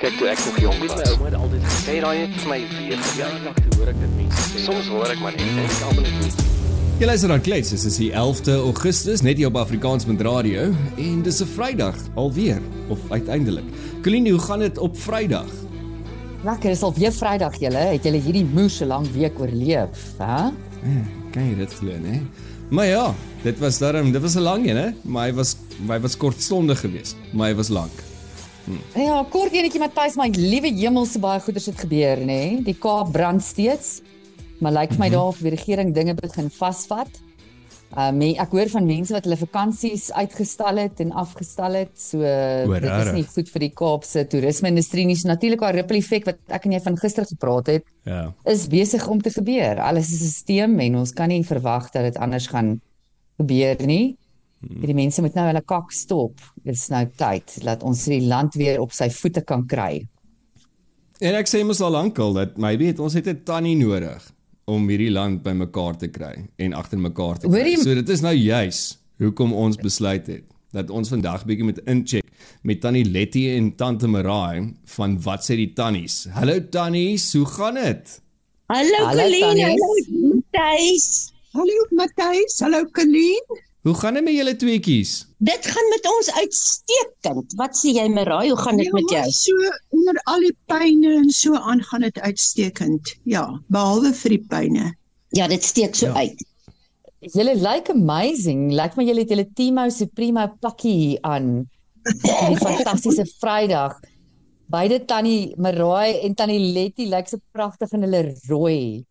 Kyk toe ek nog jonk was. My ouma het altyd gesê daai het vir my weer verjaardag toe hoor ek dit mense sê. Soms hoor ek maar net en ek almal net. Jy luister dan klets, dit is die 11de Augustus net hier op Afrikaans met radio en dis 'n Vrydag alweer of uiteindelik. Colleen, hoe gaan dit op Vrydag? Lekker, is alweer Vrydag julle. Het julle hierdie moeë lang week oorleef, hè? Ja, kan jy dit glo, hè? Maar ja, dit was daarom, dit was 'n lang een, hè? Maar hy was hy was kortstondig geweest, maar hy was lank. Hm. Ja, kort enetjie Matthys, my liewe hemel, so baie goeders het gebeur, nê? Die Kaap brand steeds. Maar lyk vir my mm -hmm. daar of die regering dinge begin vasvat. Um ek hoor van mense wat hulle vakansies uitgestel het en afgestel het. So Oor, dit is nie goed vir die Kaapse toerisme-industrie nie. So natuurlik haar ripple effek wat ek en jy van gister gepraat het, ja. is besig om te gebeur. Alles is 'n stelsel en ons kan nie verwag dat dit anders gaan gebeur nie. Hmm. Die mense moet nou hulle kak stop. Dit is nou tyd dat ons die land weer op sy voete kan kry. En ek sê mos al lankal dat maybe het ons het 'n tannie nodig om hierdie land bymekaar te kry en agter mekaar te kry. So dit is nou juis hoekom ons besluit het dat ons vandag bietjie met incheck met Tannie Letty en Tante Marai van wat sê die tannies. Hallo tannies, hoe gaan dit? Hallo Colleen, hallo Matthys. Hallo Matthys, hallo Colleen. Hoe gaan dit met julle tweeetjies? Dit gaan met ons uitstekend. Wat sê jy Marai, hoe gaan dit ja, met jou? So onder al die pyne en so aan gaan dit uitstekend. Ja, behalwe vir die pyne. Ja, dit steek so ja. uit. Julle lyk like amazing. Lyk like my julle het julle Timo Supremo pakkie aan. Die fantastiese Vrydag. Beide tannie Marai en tannie Letty lyk like so pragtig in hulle rooi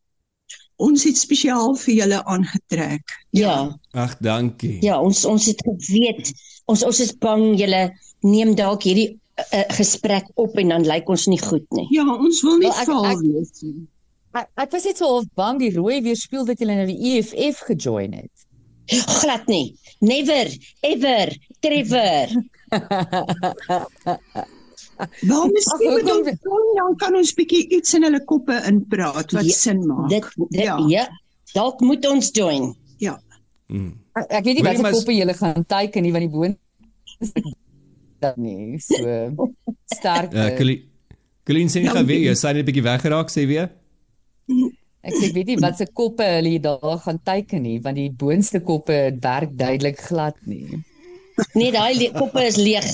ons het spesiaal vir julle aangetrek. Ja. Ag, dankie. Ja, ons ons het geweet. Ons ons is bang julle neem dalk hierdie uh, gesprek op en dan lyk ons nie goed nie. Ja, ons wil nie val wees nie. Ek, ek was net so of bang die rooi weer speel dat julle nou die EFF gejoin het. Glad nie. Never ever Trevor. Nou miskien moet ons dan kan ons bietjie iets in hulle koppe inpraat wat ja, sin maak. Dit, dit ja. ja. Dalk moet ons join. Ja. Mm. Ek, ek weet nie watter mas... koppe julle gaan teiken nie want die boon dat nie so sterk. Ja, Colleen sê nie gaan weer, jy sê net 'n bietjie weggeraak sê weer. Ek sê weet nie wat se koppe hulle daar gaan teiken nie want die boonste koppe werk duidelik glad nie. Nee, daai koppe is leeg.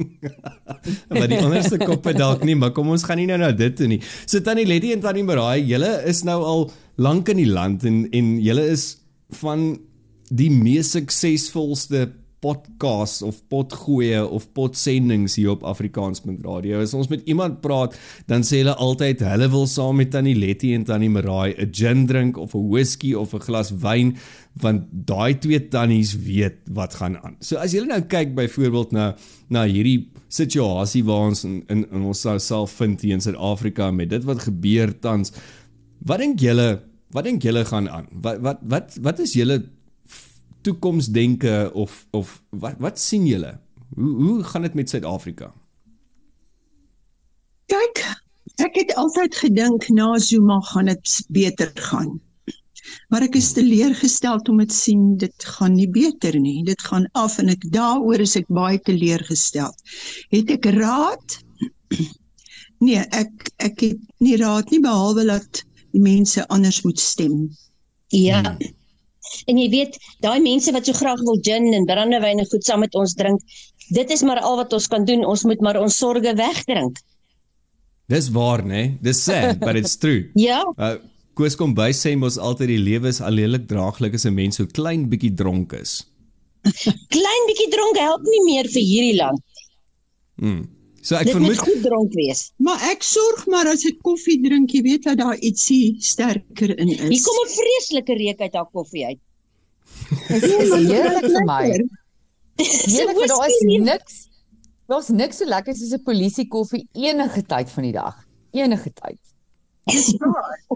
maar die onderste koppe dalk nie, maar kom ons gaan nie nou na dit toe nie. So Tannie Letty en Tannie Marai, julle is nou al lank in die land en en julle is van die mees suksesvolste podcast of potgoeie of potsendings hier op Afrikaans met radio. As ons met iemand praat, dan sê hulle altyd hulle wil saam met Tannie Letty en Tannie Marai 'n gin drink of 'n whisky of 'n glas wyn want daai twee tannies weet wat gaan aan. So as julle nou kyk byvoorbeeld na na hierdie situasie waar ons in in, in ons self vind hier in Suid-Afrika met dit wat gebeur tans, wat dink julle wat dink julle gaan aan? Wat wat wat wat is julle toekomsdenke of of wat wat sien julle? Hoe hoe gaan dit met Suid-Afrika? Kyk, ek het altyd gedink na Zuma gaan dit beter gaan. Maar ek is teleurgestel om dit sien dit gaan nie beter nie. Dit gaan af en ek daaroor is ek baie teleurgestel. Het ek raad? Nee, ek ek het nie raad nie behalwe dat die mense anders moet stem. Ja. Hmm. En jy weet, daai mense wat so graag wil gin en brandewyn en goed saam met ons drink, dit is maar al wat ons kan doen. Ons moet maar ons sorges wegdrink. Dis waar, né? Nee? Dis sad, but it's true. ja. Uh, Koos kom by sê mos altyd die lewe is alleenlik draaglik as 'n mens so klein bietjie dronk is. klein bietjie dronk help nie meer vir hierdie land. Mm. So ek vermoed goed dronk wees. Maar ek sorg maar as ek koffie drink, jy weet dat daar ietsie sterker in is. Hier kom 'n vreeslike reuk uit haar koffie uit. Dit is heerlik vir my. Heerlik, maar daar is niks. Daar's niks so lekker soos 'n polisie koffie enige tyd van die dag. Enige tyd.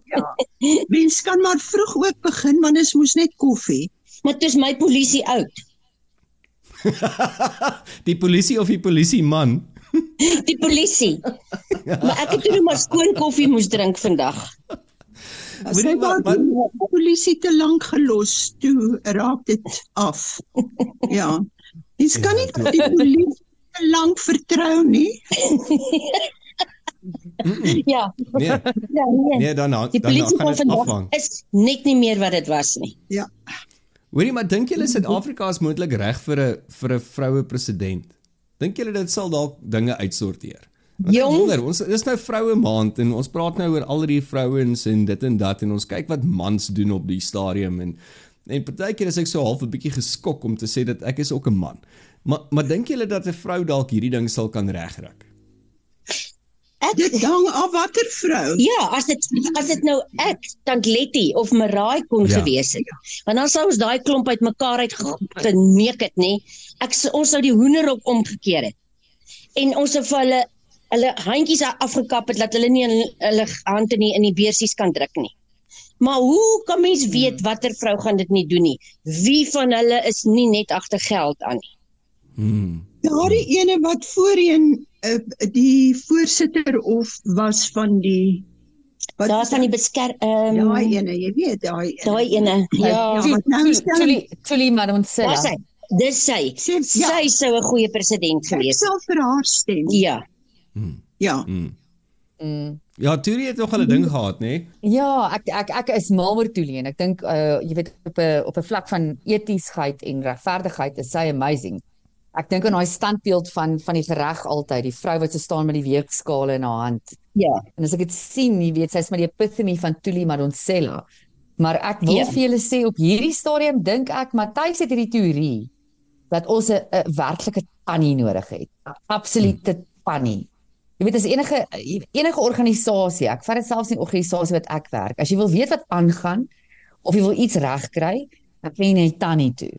ja. Mens kan maar vroeg ook begin, want dit moes net koffie. Maar dis my polisie oud. die polisie of die polisie man? Die polisie. maar ek het toe maar skoon koffie moes drink vandag. As jy maar die polisie te lank gelos toe raak dit af. ja. Dis kan nie ja, die polisie te lank vertrou nie. Ja. Nee. Ja, nee. Nee, dan Die dan polisie gaan van dit vandag is net nie meer wat dit was nie. Ja. Hoorie, maar dink julle Suid-Afrika is moontlik reg vir 'n vir 'n vroue president? Dink julle dit sal dalk dinge uitsorteer? Want ek Jong. wonder, ons dis nou vroue maand en ons praat nou oor al die vrouens en dit en dat en ons kyk wat mans doen op die stadium en en partykeer is ek so half 'n bietjie geskok om te sê dat ek is ook 'n man. Maar maar dink julle dat 'n vrou dalk hierdie ding sal kan regkry? Ek Dit hang af watter vrou. Ja, as dit as dit nou ek, Tant Letty of Maraai kon Ja. gewees het. Want dan sou ons daai klomp uit mekaar uit ge- geneek het, nê? Ek ons sou die hoender op omgekeer het. En ons sou vir hulle hulle handjies afgekap het dat hulle nie hulle hande nie in die beursies kan druk nie. Maar hoe kan mens weet watter vrou gaan dit nie doen nie? Wie van hulle is nie net agter geld aan nie? Hmm. Daardie ene wat voorheen uh, die voorsitter of was van die wat Daar van die besker ehm daai ene, jy weet daai ene. daai ene. Ja, Ja, wat nou Tuli Tuli Madonsela. Dis sy. Dis sy. Sê- ja. Sy sou 'n goeie president ek gewees het. sal vir haar stem. Ja. Ja. Mm. Ja, Turi het nog 'n ding gehad, nê? Nee? Ja, ek ek ek is mal oor Tuli en ek dink uh jy weet op 'n op 'n vlak van etiesheid en regverdigheid is sy amazing. Ek dink aan daai standbeeld van van die gereg altyd, die vrou wat so staan met die weegskaal in haar hand. Ja. En as ek dit sien, jy weet, sy's met die epitome van Tuli Madonsela. Maar ek wil Ja. vir julle sê op hierdie stadium dink ek Matthys het hierdie teorie dat ons 'n werklike tannie nodig het. 'n Absolute tannie. Jy weet as enige enige organisasie, ek vat dit selfs in 'n organisasie wat ek werk. As jy wil weet wat aangaan of jy wil iets regkry, dan gaan jy na die tannie toe.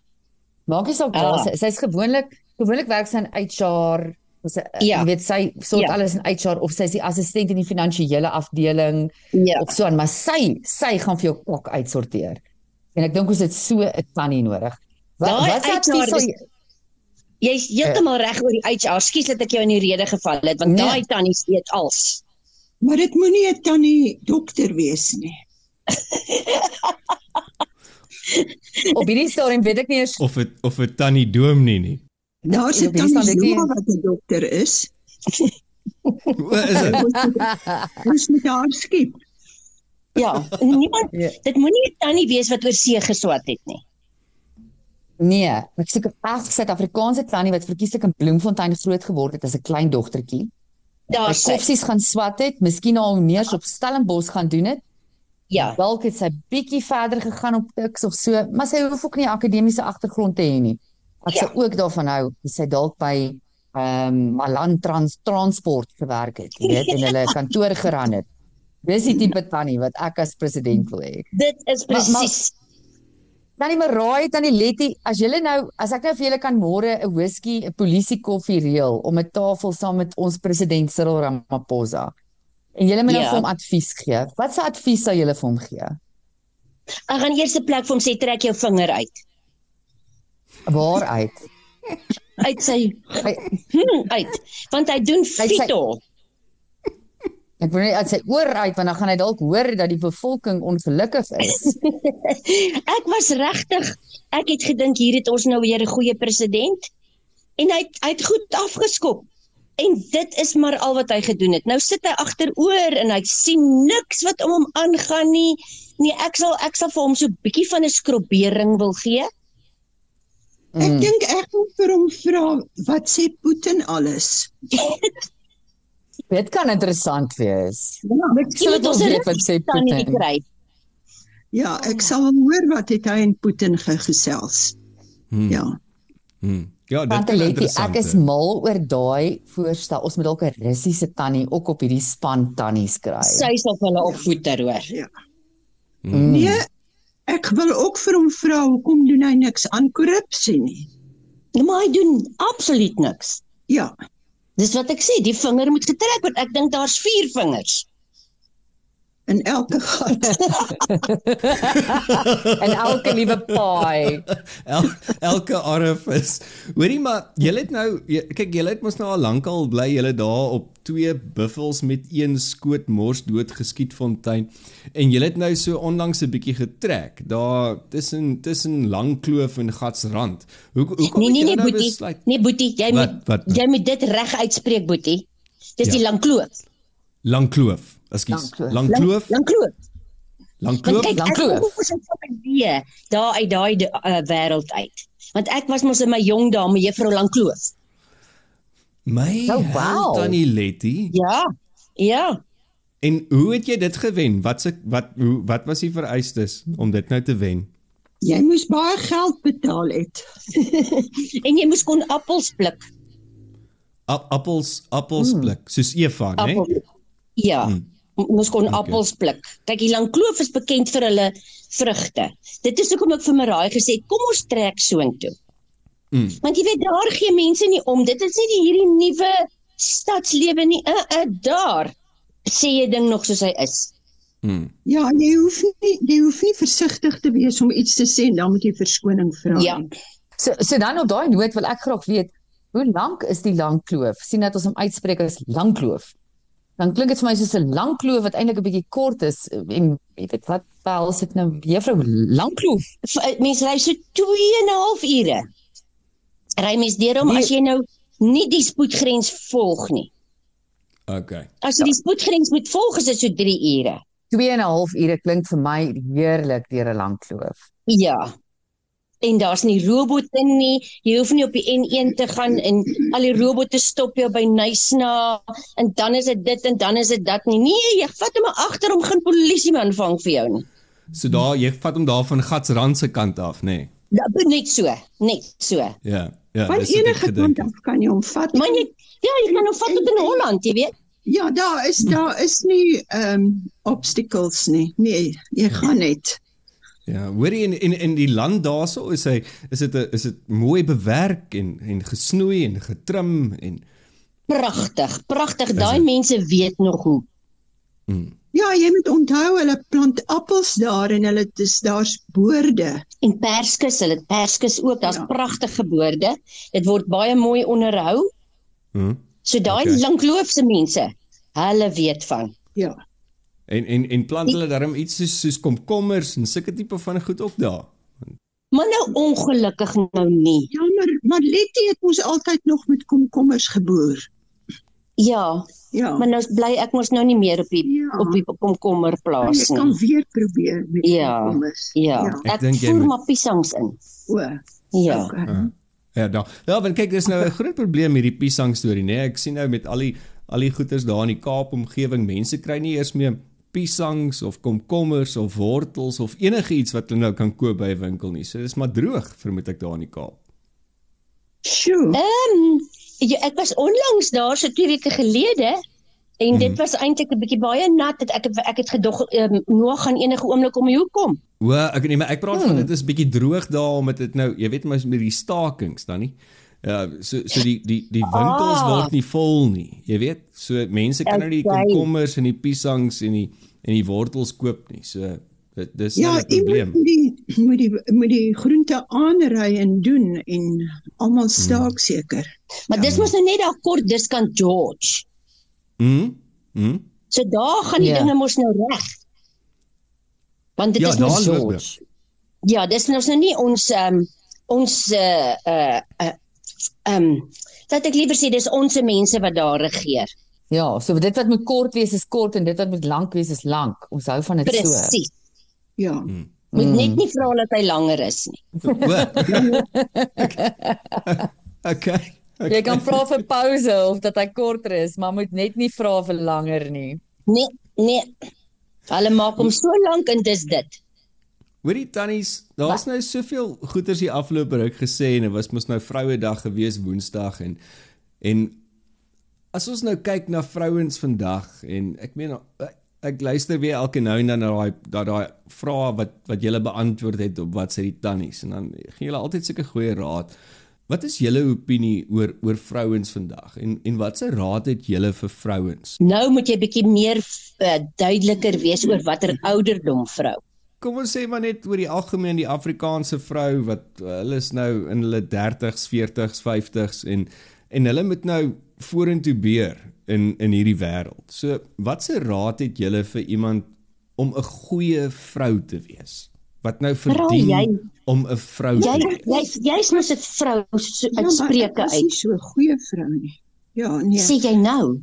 Maak nie saak Ah. waar sy sy's gewoonlik gewoonlik werk sy in HR sy Ja. jy weet sy sort Ja. alles in HR of sy is die assistent in die finansiële afdeling Ja. of so aan, maar sy sy gaan vir jou kok uitsorteer. En ek dink ons het so 'n tannie nodig. Wat Daai wat HR sal jy Jy's heeltemal reg oor die HR. Skus dat ek jou in die rede geval het, want Nee. daai tannies weet als. Maar dit moenie 'n tannie dokter wees nie. op hierdie stadium weet ek nie eers Of 'n of 'n tannie doom nie nie. Daar's 'n tannie hier? Zuma wat 'n dokter is. O, is dit? Ons moet haar skiep. Ja, niemand Ja. dit moenie 'n tannie wees wat oor see geswat het nie. Nee, ek seker ag Suid-Afrikaanse tannie wat verkieslik in Bloemfontein groot geword het as 'n klein dogtertjie. Daar Sy koffsies gaan swat het, miskien al neers op Stellenbosch gaan doen het. Ja. Dalk het sy bietjie verder gegaan op Tuks of so, maar sy hoef ook nie 'n akademiese agtergrond te hê nie. Ek Ja. sou ook daarvan hou as sy dalk by ehm um, Malan Trans Transport gewerk het, jy weet, en hulle kantoor geran het. Dis die tipe tannie wat ek as president wil hê. Dit is Maar- maar- presies. Tannie Maraai, tannie Letty, as julle nou, as ek nou vir julle kan môre 'n whisky, 'n polisie koffie reël om 'n tafel saam met ons president Cyril Ramaphosa. En julle moet nou Ja. vir hom advies gee. Wat se advies sal julle vir hom gee? Ek gaan eers 'n plek vir hom sê trek jou vinger uit. Waaruit? Uit sy Hy- hmm, uit. Want hy doen Uit sy- fito. Ek wil net uit sy oor uit want dan gaan hy dalk hoor dat die bevolking ongelukkig is. Ek was regtig. Ek het gedink hier het ons nou weer 'n goeie president. En hy het- hy het goed afgeskop. En dit is maar al wat hy gedoen het. Nou sit hy agteroor en hy sien niks wat om hom aangaan nie. Nee, ek sal ek sal vir hom so 'n bietjie van 'n skrobering wil gee. Ek Mm. dink ek moet vir hom vra wat sê Putin alles. Dit kan interessant wees. Ja, 'n weet wat sê tannie Putin. kry. ja, ek sal wel hoor wat het hy en Putin gegesels. Hmm. Ja. Hmm. Ja, dit Letty, interessant ek is mal oor daai voorstel. Ons moet dalk 'n Russiese tannie ook op hierdie span tannies kry. Sy sal hulle opvoeder hoor. Mm. Nee, ek wil ook vir hom vra hoekom doen hy niks aan korrupsie nie. Maar hy doen absoluut niks. Ja, Dis wat ek sê, die vinger moet getrek word. Ek dink daar's 4 vingers. In elke gat. En elke liewe paai. El, elke orifice. Hoorie maar, julle het nou kyk julle het mos nou al lankal bly julle daar op twee buffels met een skoot mors dood geskiet fontein en julle het nou so onlangs 'n bietjie getrek daar tussen tussen Langkloof en Gatsrand. Hoe hoekom Nee het nee julle nee nou Boetie. besluit? Nee Boetie, jy Wat- moet wat- wat? jy moet dit reg uitspreek Boetie. Dis Ja. die Langkloof. Langkloof. Ekskuus. Langkloof. Langkloof. Langkloof. Langkloof. Langkloof. ons van die daar uit daai uh, wêreld uit. Want ek was mos in my jong dae met juffrou Langkloof. My Oh, wow. Tannie Letty. Ja. Ja. En hoe het jy dit gewen? Wat se wat hoe wat was die vereistes om dit nou te wen? Jy moes baie geld betaal het. En jy moes kon appels pluk. Ap appels appels Hmm. pluk soos Eva, né? Appel. Ja. Hmm. Moes kon Okay. appels pluk. Kyk, die Langkloof is bekend vir hulle vrugte. Dit is hoekom ek vir Maraai gesê het, kom ons trek soontoe. Mm. Want jy weet daar gee mense nie om. Dit is nie die hierdie nuwe stadslewe nie. Uh, uh, daar sê jy ding nog soos hy is. Mm. Ja, jy hoef nie jy hoef nie versigtig te wees om iets te sê en dan moet jy verskoning vra. Ja. nie. So so dan op daai noot wil ek graag weet, hoe lank is die lang kloof? sien dat ons hom uitspreek as lang kloof. Dan klink dit vir my soos 'n lang kloof wat eintlik 'n bietjie kort is en jy weet wat behels dit nou juffrou lang kloof? Mense ry so 2 en 'n half ure. Ry mens deur hom Nee. as jy nou nie die spoedgrens volg nie. Okay. As jy die spoedgrens moet volg, is dit so 3 ure. 2 en 'n half ure klink vir my heerlik deur 'n lang kloof. Ja. En daar's nie robotte nie. Jy hoef nie op die N1 te gaan en al die robotte stop jou by Nysna en dan is dit dit en dan is dit dat nie. Nee, jy vat hom agter hom geen polisieman vang vir jou nie. So daar jy vat hom daar van Gatsrand se kant af, nê? Nee. Dat net so, net so. Ja. Ja, Van enige kant af kan jy hom vat. Maar jy ja, jy kan hom vat tot in Holland, jy weet. Ja, daar is daar is nie ehm um, obstacles nie. Nee, jy gaan net. Ja, hoorie in in in die land daarso is hy is dit 'n is dit mooi bewerk en en gesnoei en getrim en Pragtig, pragtig. Daai mense weet nog hoe. mm. Ja, jy moet onthou hulle plant appels daar en hulle dis daar's boorde. En perskes, hulle het perskes ook. Daar's Ja. pragtige boorde. Dit word baie mooi onderhou. Hm? So daai Okay. okay. lankloofse mense, hulle weet van. Ja. En en en plant hulle daarom iets soos soos komkommers en sulke tipe van goed ook daar. Maar nou ongelukkig nou nie. Jammer, maar Letty het mos altyd nog met komkommers geboer. Ja, Ja. maar nou bly ek mos nou nie meer op die Ja. op die komkommerplaas jy kan nie. weer probeer met Ja, komkommers. Ja, Ja. Ek ek jy voer moet- maar piesangs in. O. Ja. Okay. Ja. Ja, daar. Ja, want kyk, dis nou 'n groot probleem hierdie piesang storie, né? Nee? Ek sien nou met al die al die goeders daar in die Kaap omgewing, mense kry nie eers meer piesangs of komkommers of wortels of enigiets wat hulle nou kan koop by 'n winkel nie. So dis maar droog, vermoed ek daar in die Kaap. Sjoe. Ehm um, ja, ek was onlangs daar so 2 weke gelede en Mhm. dit was eintlik 'n bietjie baie nat. Dat ek ek het gedog ehm um, Noah gaan enige oomblik om die hoek kom. O, ek nee, maar ek praat hmm. van dit is bietjie droog daar omdat dit nou, jy weet mos met die stakings dan nie. Ja, so so die die die winkels Ah. word nie vol nie. Jy weet, so mense kan nou nie die komkommers en die piesangs en die en die wortels koop nie. So dit dis Ja, nou 'n probleem. iemand moet die moet die moet die groente aanry en doen en almal staak seker. Maar dis mos nou net daar kort diskant George. Mhm. Mhm. So daar gaan die Ja. dinge mos nou reg. Want dit Ja, is dit. George. Ja, dis mos nou nie ons ehm um, ons uh uh uh ehm um, dat ek liewer sê dis ons mense wat daar regeer. Ja, so dit wat moet kort wees is kort en dit wat moet lank wees is lank. Ons hou van dit so. Presies. Ja. Mm. Moet net nie vra dat hy langer is nie. okay. Jy kan vra vir pouse of dat hy korter is, maar moet net nie vra vir langer nie. Nee, nee. Hulle maak hom so lank en dis dit. Hoorie tannies, daar's nou soveel goeters hier afgelope ruk gesê en dit was mos nou Vrouedag gewees Woensdag en en as ons nou kyk na vrouens vandag en ek meen ek, luister weer elke nou en dan na daai daai daai vrae wat wat julle beantwoord het op wat sê die tannies en dan gee julle altyd sulke goeie raad. Wat is julle opinie oor oor vrouens vandag en en watse raad het julle vir vrouens? Nou moet jy bietjie meer uh, duideliker wees oor watter ouderdom vrou. Kom ons sê maar net oor die algemeen die Afrikaanse vrou wat uh, hulle is nou in hulle 30s, 40s, 50s en en hulle moet nou vorentoe beer in in hierdie wêreld. So, watse raad het julle vir iemand om 'n goeie vrou te wees? Wat nou verdien jy, om 'n vrou jy te wees? jy's jy's mos 'n vrou so, Ja, uit spreuke maar ek is nie uit. so 'n goeie vrou nie. Ja, nee. Sê jy nou?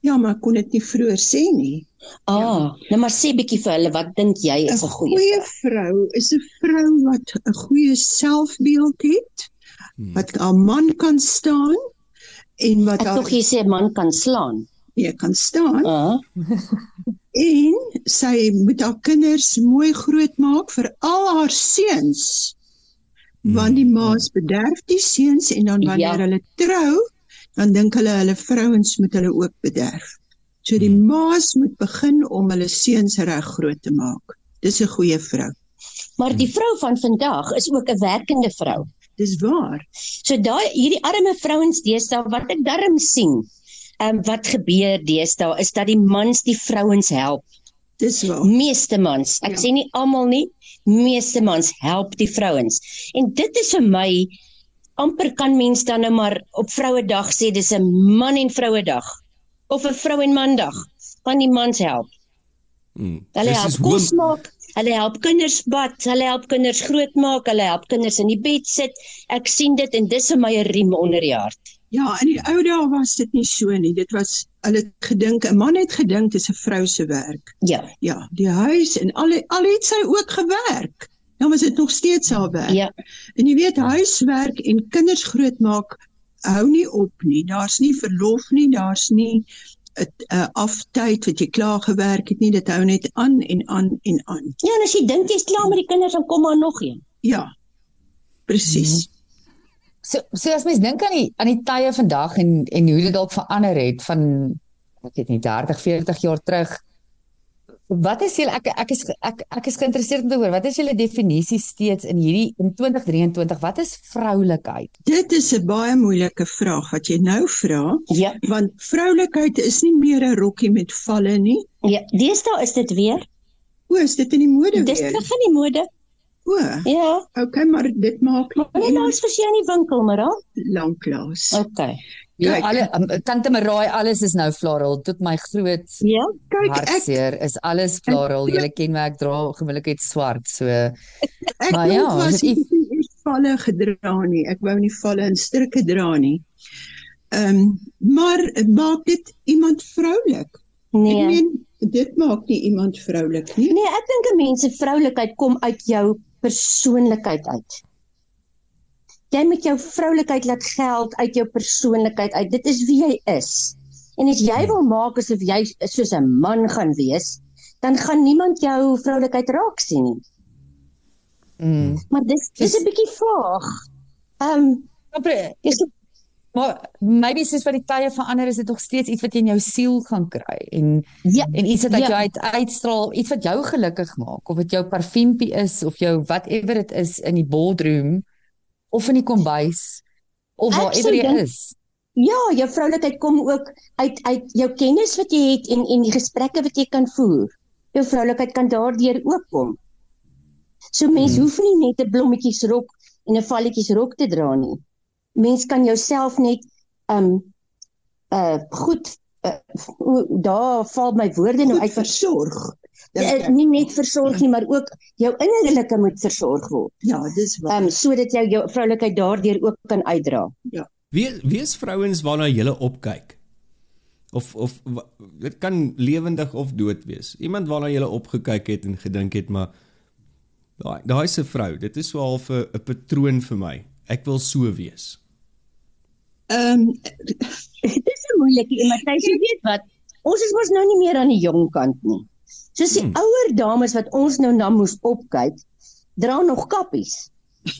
Ja, maar kon dit nie vroeër sê nie. Ah, nou maar sê bietjie vir hulle wat dink jy is 'n goeie? goeie vrou is 'n vrou wat 'n goeie selfbeeld het, Hmm. wat haar man kan staan en wat Ek haar tog jy sê 'n man kan slaan. nee kan staan Ah, en sy moet haar kinders mooi grootmaak vir al haar seuns. Want die ma's bederf die seuns en dan wanneer Ja. hulle trou, dan dink hulle hulle vrouens moet hulle ook bederf. So die ma's moet begin om hulle seuns reg groot te maak. Dis 'n goeie vrou. maar die vrou van vandag is ook 'n werkende vrou. Dis waar. So daai hierdie arme vrouens deesdae wat ek darm sien, ehm um, wat gebeur deesdae is dat die mans die vrouens help. Dis waar. Meeste mans, ek Ja. sê nie almal nie, meeste mans help die vrouens. En dit is vir my amper kan mens dan nou maar op Vrouedag sê dis 'n man en vrouedag of 'n vrou en mandag. Want die mans help. Hmm. Hulle help kos maak, hulle help kinders bad, hulle help kinders grootmaak, hulle help kinders in die bed sit. Ek sien dit en dis my 'n riem onder die hart. Ja, in die ou dae was dit nie so nie. Dit was hulle gedink 'n man het gedink dis 'n vrou se werk. Ja. Ja, die huis en al al het sy ook gewerk. Dan was dit nog steeds haar werk. Ja. En jy weet huiswerk en kinders grootmaak hou nie op nie. Daar's nie verlof nie, daar's nie 'n uh, aftyd wat jy klaar gewerk het nie. Dit hou net aan en aan en aan. Ja, en as jy dink jy's klaar met die kinders dan kom maar nog een. Ja. Presies. Mm -hmm. So so as mens dink aan die aan die tye vandag en en hoe dit dalk verander het van ek weet nie 30, 40 jaar terug. Wat is julle ek ek is ek ek is geïnteresseerd om te hoor wat is julle definisie steeds in hierdie in 2023 wat is vroulikheid? Dit is 'n baie moeilike vraag wat jy nou vra, Ja. want vroulikheid is nie meer 'n rokkie met valle nie. Ja, deesdae is dit weer. O, is dit in die mode Dis weer? terug in die mode. O, Ja. okay, maar dit maak nee, iemand daar's vir jou in die winkel, maar dan. lanklaas. Okay. Ja, Kyk. alle um, tante Maraai alles is nou floral tot my groot Ja. Kyk, ek hartseer is alles floral. Julle ken my ek dra gewoonlik net swart. So ek Maar ja, was nie eers valle gedra nie. Ek wou nie valle en strikke dra nie. Ehm, um, maar maak dit iemand vroulik? Ek Nee. meen dit maak nie iemand vroulik nie. Nee, ek dink 'n mens se vroulikheid kom uit jou persoonlikheid uit. Jy moet jou vroulikheid laat geld uit jou persoonlikheid uit. Dit is wie jy is. En as jy wil maak asof jy soos 'n man gaan wees, dan gaan niemand jou vroulikheid raak sien nie. mm. Maar dis dis 'n bietjie vaag. Ehm, um, dis Maar maybe soos wat die tye verander is dit nog steeds iets wat jy in jou siel gaan kry en ja, en iets wat Ja. jou uit uitstraal, iets wat jou gelukkig maak of dit jou parfuumpie is of jou whatever dit is in die boardroom of in die kombuis of Ek waarever sou jy is. Ja, jou vroulikheid kom ook uit uit jou kennis wat jy het en en die gesprekke wat jy kan voer. Jou vroulikheid kan daardeur ook kom. So mens hmm. hoef nie net 'n blommetjiesrok en 'n valletjiesrok te dra nie. Mens kan jouself net um uh goed uh, daar val my woorde nou uit versorg. Uh, ek. nie net versorg nie, maar ook jou innerlike moet versorg word. Ja, dis waar. Um sodat jy jou vroulikheid daardeur ook kan uitdra. Wie wie is vrouens waarna jy opkyk? Of of dit kan lewendig of dood wees. Iemand waarna jy opgekyk het en gedink het maar daai daai se vrou, dit is so half 'n patroon vir my. Ek wil so wees. Ehm um, Dit is 'n moeilike maar jy weet wat, ons is mos nou nie meer aan die jong kant nie. Soos die Hmm. hmm. ouer dames wat ons nou na moes opkyk, dra nog kappies.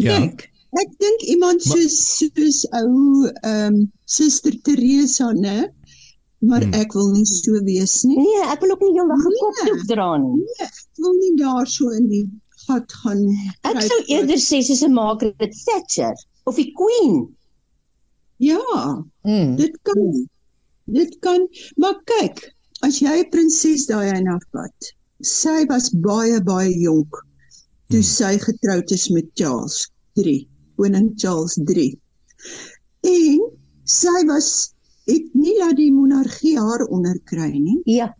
Ja. Kyk, ek dink iemand soos soos ou ehm um, Suster Teresa, né? Maar Hmm. ek wil nie so wees nie. Nee, ek wil ook nie heeldag 'n Nee. kopdoek dra nie. Ek wil nie daar so in die gat gaan Ek sou eerder sê soos 'n Margaret Thatcher of die Queen. Ja, Mm. dit kan. Dit kan, maar kyk, as jy prinses Diana vat, sy was baie baie jonk toe sy getroud is met Charles 3, koning Charles 3. En sy was het nie laat die monargie haar onderkry nie, Ja,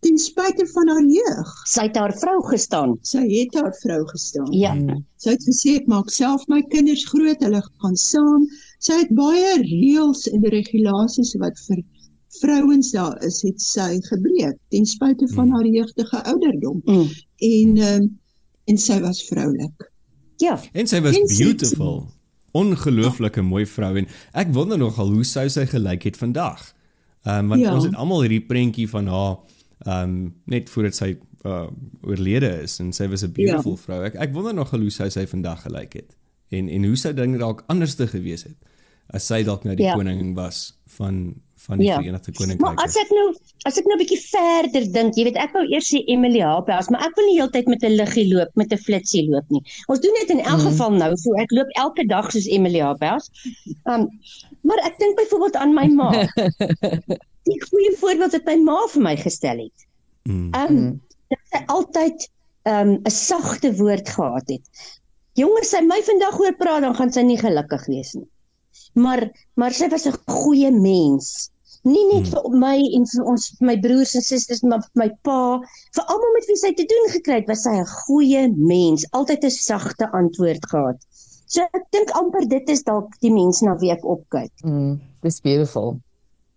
ten spyte van haar jeug. sy het haar vrou gestaan. Sy het haar vrou gestaan. Ja. Mm. Sy het gesê ek maak self my kinders groot, hulle gaan saam. Sy het baie reëls en regulasies wat vir vrouens daar is, het sy gebreek ten spyte van haar jeugtige ouderdom. Mm. En ehm en sy was vroulik. Ja. En sy was En beautiful. Ongelooflike mooi vrou en ek wonder nogal hoe sou sy gelyk het vandag. Ehm um, want Ja. ons het almal hierdie prentjie van haar ehm um, net voordat sy uh, oorlede is en sy was 'n beautiful ja. vrou. Ek ek wonder nogal hoe sou sy vandag gelyk het. En en hoe sou dinge dalk anders te gewees het as sy dalk nou die Ja. koningin was van van die Ja. Verenigde Maar Koninkryk. as ek nou as ek nou 'n bietjie verder dink, jy weet ek wou eers sê Emily Haaphuis, maar ek wil nie heeltyd met 'n liggie loop, met 'n flitsie loop nie. Ons doen dit in elk Mhm. geval nou, so ek loop elke dag soos Emily Haaphuis. Um maar ek dink byvoorbeeld aan my ma. Die goeie voorbeeld wat my ma vir my gestel het. Mm. Um Mm. dat sy altyd um 'n sagte woord gehad het. Jongens, sy my vandag hoor praat dan gaan sy nie gelukkig wees nie. Maar maar sy was 'n goeie mens. Nie net Hmm. vir my en vir ons my broers en susters maar vir my pa, vir almal met wie sy te doen gekry het, was sy 'n goeie mens, altyd 'n sagte antwoord gehad. So ek dink amper dit is dalk die mens na wie ek opkyk. Mm. Dis beautiful.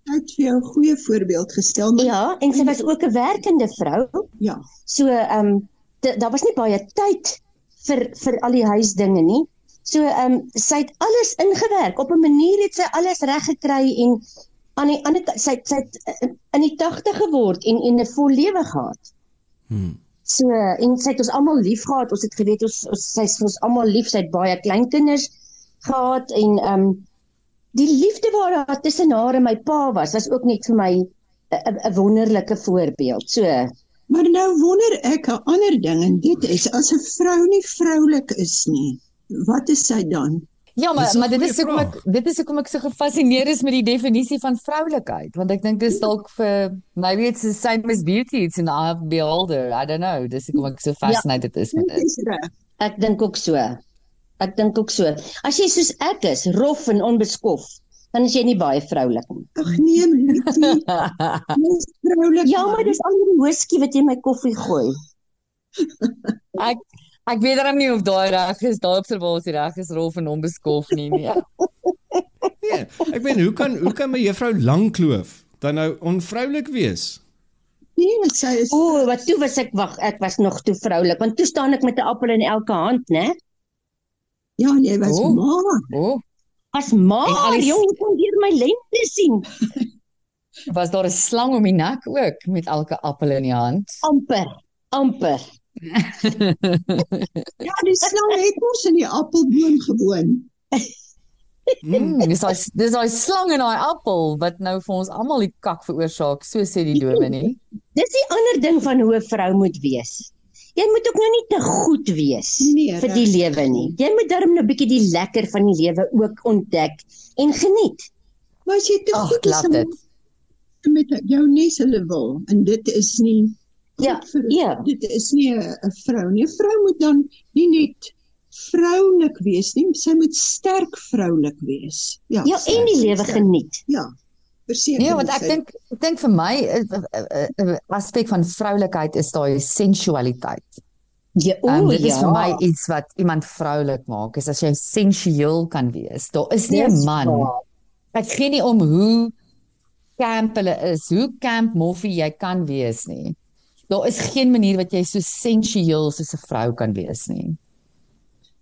Sy het vir jou 'n goeie voorbeeld gestel, maar Ja, en sy was ook 'n werkende vrou. ja, So ehm um, daar was nie baie tyd vir vir al die huisdinge nie. So ehm um, sy het alles ingewerk. Op 'n manier het sy alles reg gekry en aan die ander sy het- sy het in die 80 geword en en 'n vol lewe gehad. Hmm. So en sy het ons almal lief gehad. Ons het geweet ons, ons sy's vir ons almal lief. Sy het baie kleinkinders gehad en ehm um, die liefde wat daar tussen haar en my pa was, was ook net vir my 'n wonderlike voorbeeld. So maar nou wonder ek 'n ander ding en dit is as 'n vrou nie vroulik is nie, wat is sy dan? Ja, maar Dis 'n maar dit is hoekom ek dit is hoekom ek so gefassineerd is met die definisie van vroulikheid, want ek dink dis dalk vir maybe it's the same as beauty, it's an eye of the beholder. I don't know. Dis hoekom ek so fascinated is met Dit dit. is. Ek dink ook so. Ek dink ook so. As jy soos ek is, rof en onbeskof, dan is jy nie baie vroulik nie. Ag nee, vroulik. Ja, maar dis al die whisky wat jy in my koffie gooi. ek ek weet darem nie of daai reg is, daai observasie reg is rof en onbeskof nie nee. Nee, ek meen hoe kan hoe kan my juffrou Langkloof dan nou onvroulik wees? Nee, sy is O, wat toe was ek wag, ek was nog te vroulik want toe staan ek met 'n appel in elke hand, né? ja, jy was O. maar. O, oh, As maar, En al die- jong, jy kon deur my lente sien. was daar 'n slang om die nek ook met elke appel in die hand? Amper, amper. Ja, die slang het mos in die appelboom gewoon. Mm, dis daai dis daai slang in daai appel wat nou vir ons almal die kak veroorsaak, so sê die dominee. Dis die ander ding van hoe 'n vrou moet wees. Jy moet ook nou nie te goed wees Nee, vir die lewe nie. Jy moet darm nou 'n bietjie die lekker van die lewe ook ontdek en geniet. Maar as jy te Ag, goed is met jou nes hulle wil en dit is nie Ja, vir ja. dit is nie 'n vrou nie. 'n Vrou moet dan nie net vroulik wees nie, sy moet sterk vroulik wees. Ja, Ja, en die lewe sterk. geniet. Ja. Verseker. Nee, want ek dink ek dink vir my 'n aspek van vroulikheid is daai sensualiteit. Ja, o, Um, dit is ja. vir my iets wat iemand vroulik maak, is as jy sensueel kan wees. Daar is nie 'n man. waar. Ek gee nie om hoe camp hulle is, hoe camp moffie jy kan wees nie. Daar is geen manier wat jy so sensueel soos 'n vrou kan wees nie.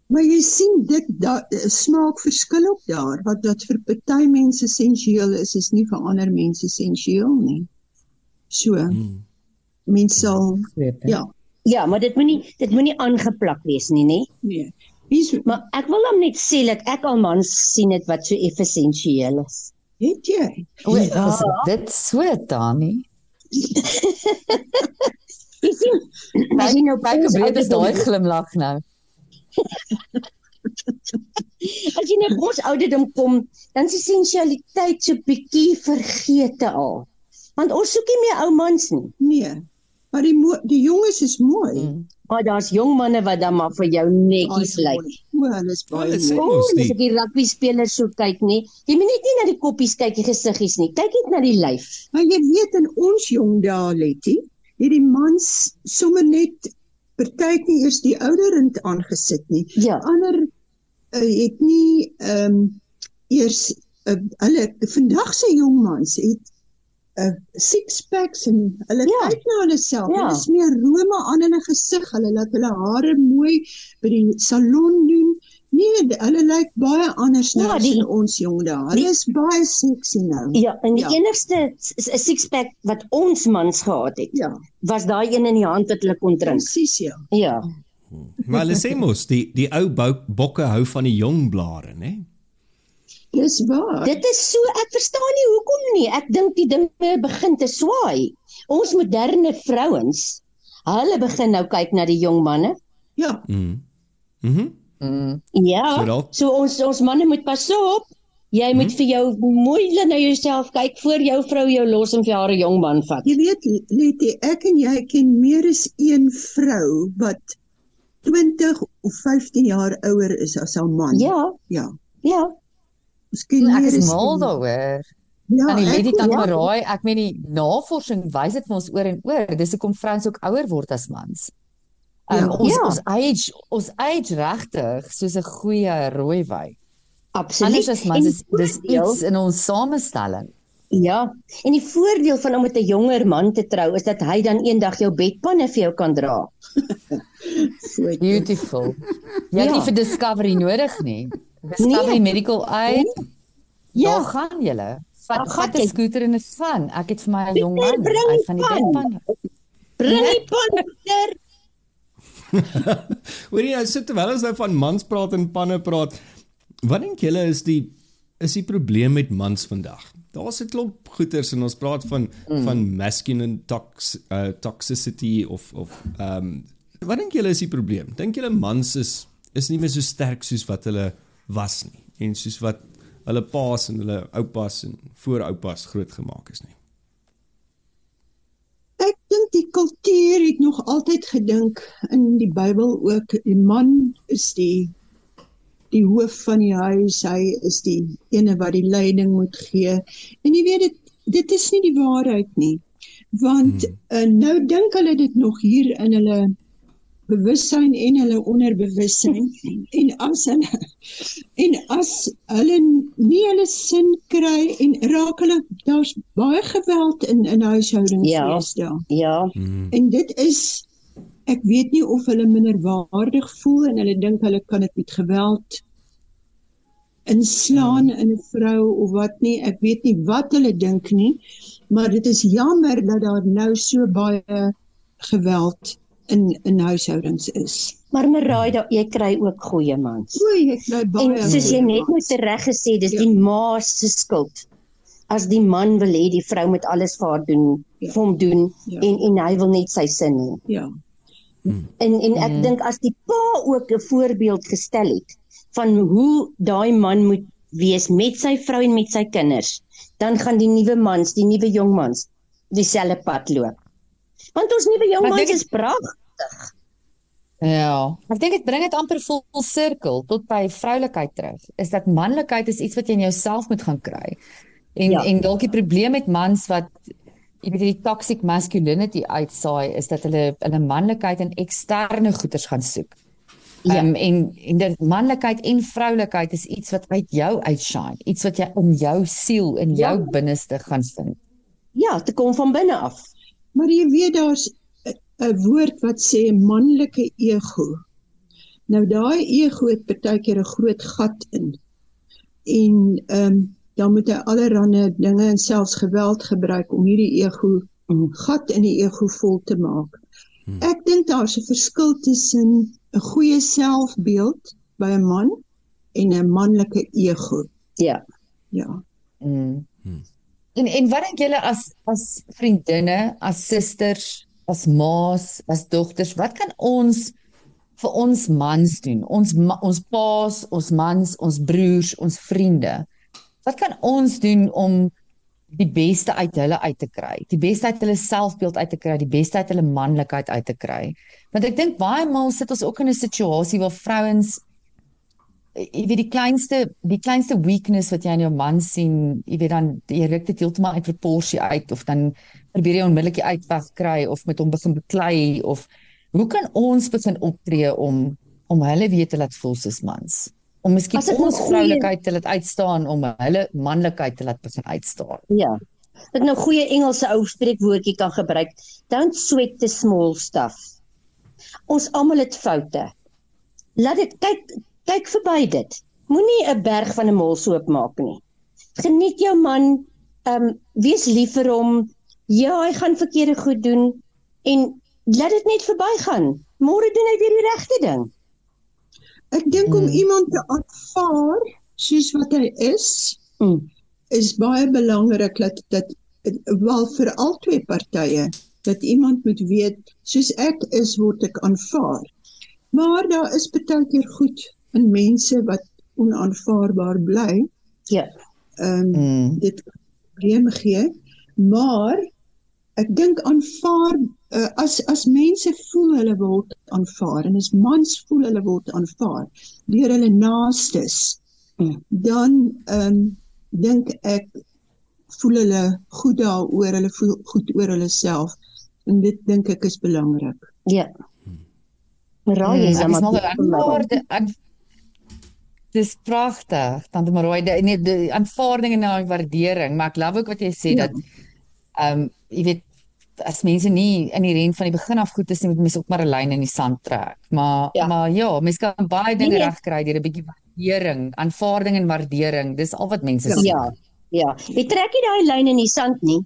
Maar jy sien dit daar smaak verskil ook daar wat wat vir party mense sensueel is is nie vir ander mense sensueel nie. So Hmm. mense sal ja, Ja, maar dit moenie dit moenie aangeplak wees nie, nê? nee. Wie's Maar ek wil hom net sê dat ek al mans sien dit wat so effensieel is. het jy? O, Ja. is dit so Tannie? Jy sien, as jy nou ons hoe breed is ouderdom- daai glimlag nou. As jy nou op ons ouderdom kom, dan is die sensualiteit so bietjie vergete al. Want ons soek nie meer ou mans nie. Nee. Maar die die jonges is mooi. Mm. Maar daar's jong manne wat dan maar vir jou netjies Baie lyk. mooi. O, hulle is baie dit mooi. O, as ek die rugby spelers so kyk nie, jy moet net nie na die koppies kyk, die gesiggies nie. Kyk net na die lyf. Maar jy weet in ons jong dae, Letty, het die mans sommer net partyk nie eers die ouderend aangesit nie. Ja. Ander uh, het nie ehm um, eers uh, hulle vandag se jong mans het 'n uh, six packs en hulle Ja. kyk na hulle self. Ja. Hulle smeer rome aan in 'n gesig. Hulle laat hulle hare mooi by die salon doen. Nee, hulle lyk baie anders nou Ja, as die- in ons jong dae. Hulle die- is baie sexy nou. Ja, en die Ja. enigste s- six-pack wat ons mans gehad het, Ja, was daai een in die hand wat hulle kon drink. presies ja. Ja. Maar hulle sê mos die die ou bokke hou van die jong blare, né? Dis waar. Dit is so ek verstaan nie hoekom nie. Ek dink die dinge begin te swaai. Ons moderne vrouens, hulle begin nou kyk na die jong manne. Ja, Mhm. Mhm. Mm. Ja. So dalk- So ons ons manne moet pas op. Jy moet vir jou mooi na jouself kyk voor jou vrou jou los en vir haar 'n jong man vat. jy weet Letty, ek en jy ken meer as een vrou wat 20 of 15 jaar ouer is as haar man. Ja, Ja. ja. Ek meer is mal daaroor. Ja, Aan die ek Lady ook. Tant ja. Maraai, ek meen die navorsing wys dit vir ons oor en oor. Dis hoekom vrouens ook ouer word as mans. Um, Ja. ons Ja. ons age ons age regtig soos 'n goeie rooi wyn. Absoluut. Anders as is dis voordeel- iets in ons samestelling. Ja, en die voordeel van om met 'n jonger man te trou is dat hy dan eendag jou bedpanne vir jou kan dra. Goed. Beautiful. Jy het Ja. nie vir Discovery nodig nie. Discovery Nee. Medical Aid. Ja. Daar gaan julle. Vat vat 'n skooter en dit gaan. Ek het vir my 'n jong man, hy van die pan. bedpan. Bring die pan Pieter. Hoor jy, nou sit terwyl ons nou van mans praat en panne praat. Wat dink julle is die is die probleem met mans vandag? Daar's 'n klomp goeters en ons praat van mm. van masculine tox uh, toxicity of of ehm um, wat dink julle is die probleem? Dink julle mans is is nie meer so sterk soos wat hulle was nie en soos wat hulle paas en hulle oupas en vooroupas grootgemaak is nie. Ek dink die kultuur het nog altyd gedink in die Bybel ook die man is die die hoof van die huis, hy is die ene wat die leiding moet gee. En jy weet dit dit is nie die waarheid nie. Want hmm. uh, nou dink hulle dit nog hier in hulle bewussyn en hulle onderbewussyn en as hulle en as hulle nie hulle sin kry en raak hulle daar's baie geweld in in huishoudings Ja. daar. Ja, Mm. En dit is ek weet nie of hulle minderwaardig voel en hulle dink hulle kan dit met geweld inslaan Hmm. in 'n vrou of wat nie. Ek weet nie wat hulle dink nie, maar dit is jammer dat daar nou so baie geweld in in huishoudings is. maar Marai, da- jy kry ook goeie mans. O, ek kry baie. En soos jy net nou mans. reg gesê, dis Ja. die ma se skuld. As die man wil hê die vrou moet alles vir haar doen, Ja. vir hom doen Ja. en en hy wil net sy sin hê. Ja. En en ek Mhm. dink as die pa ook 'n voorbeeld gestel het van hoe daai man moet wees met sy vrou en met sy kinders, dan gaan die nuwe mans, die nuwe jong mans dieselfde pad loop. Want ons nuwe jong mans dink- is pragtig. Ja, ek dink dit bring dit amper vol sirkel tot by vroulikheid terug. Is dat manlikheid is iets wat jy in jouself moet gaan kry. En Ja. en dalk die probleem met mans wat jy weet die toxic masculinity uitsaai is dat hulle hulle manlikheid in eksterne goeders gaan soek. Ja. Ehm en en dit manlikheid en vroulikheid is iets wat uit jou uitshine, iets wat jy in jou siel in Ja. jou binneste gaan vind. Ja, te kom van binne af. Maar jy weet daar's 'n- woord wat sê manlike ego. Nou daai ego het baie keer 'n groot gat in. En ehm um, dan moet hy allerlei dinge en selfs geweld gebruik om hierdie ego gat in die ego vol te maak. Ek dink daar's 'n verskil tussen 'n goeie selfbeeld by 'n man en 'n manlike ego. Ja. Ja. Mm. En en wat dink julle as as vriendinne, as susters, as ma's, as dogters, wat kan ons vir ons mans doen? Ons ons paas, ons mans, ons broers, ons vriende. Wat kan ons doen om die beste uit hulle uit te kry? Die beste uit hulle selfbeeld uit te kry, die beste uit hulle manlikheid uit te kry. Want ek dink baie maal sit ons ook in 'n situasie waar vrouens jy weet die kleinste die kleinste weakness wat jy aan jou man sien, jy weet dan jy ruk dit heeltemal uit proporsie uit of dan probeer jy onmiddellik die uitweg kry of met hom begin beklei of hoe kan ons begin optree om om hulle weet te laat voel soos mans? Om miskien ons vroulikheid te laat uitstaan om hulle manlikheid te laat begin uitstaan. Ja. Ek nou goeie Engelse ou spreekwoordjie kan gebruik. Don't sweat the small stuff. Ons almal het foute. Laat dit kyk kyk verby dit. Moenie 'n berg van 'n molsoop maak nie. Geniet jou man, ehm um, wees lief vir hom. Ja, hy gaan verkeerde goed doen en laat dit net verbygaan. Môre doen hy weer die regte ding. Ek dink om hmm. iemand te aanvaar soos wat hy is, hmm. is baie belangrik dat dat wel vir albei partye dat iemand moet weet soos ek is word ek aanvaar. Maar daar is baie keer goed in mense wat onaanvaarbaar bly. Ja. Ehm um, mm. dit probleme gee, maar ek dink aanvaar uh, as as mense voel hulle word aanvaar en as mans voel hulle word aanvaar deur hulle naastes, mm. dan ehm um, dink ek voel hulle goed daaroor, hulle voel goed oor hulle self en dit dink ek is belangrik. Ja. Raai is hmm, maar Dis pragtig. Tante Maroy, nee, die aanvaarding en daai waardering, maar ek love ook wat jy sê ja. dat ehm um, jy weet as mense nie in die ren van die begin af goed is nie, moet mense ook maar 'n lyn in die sand trek. Maar ja. maar ja, mense kan baie dinge nee, nee. regkry deur 'n bietjie waardering, aanvaarding en waardering. Dis al wat mense sê. Ja. Ja. Jy trek nie daai lyn in die sand nie.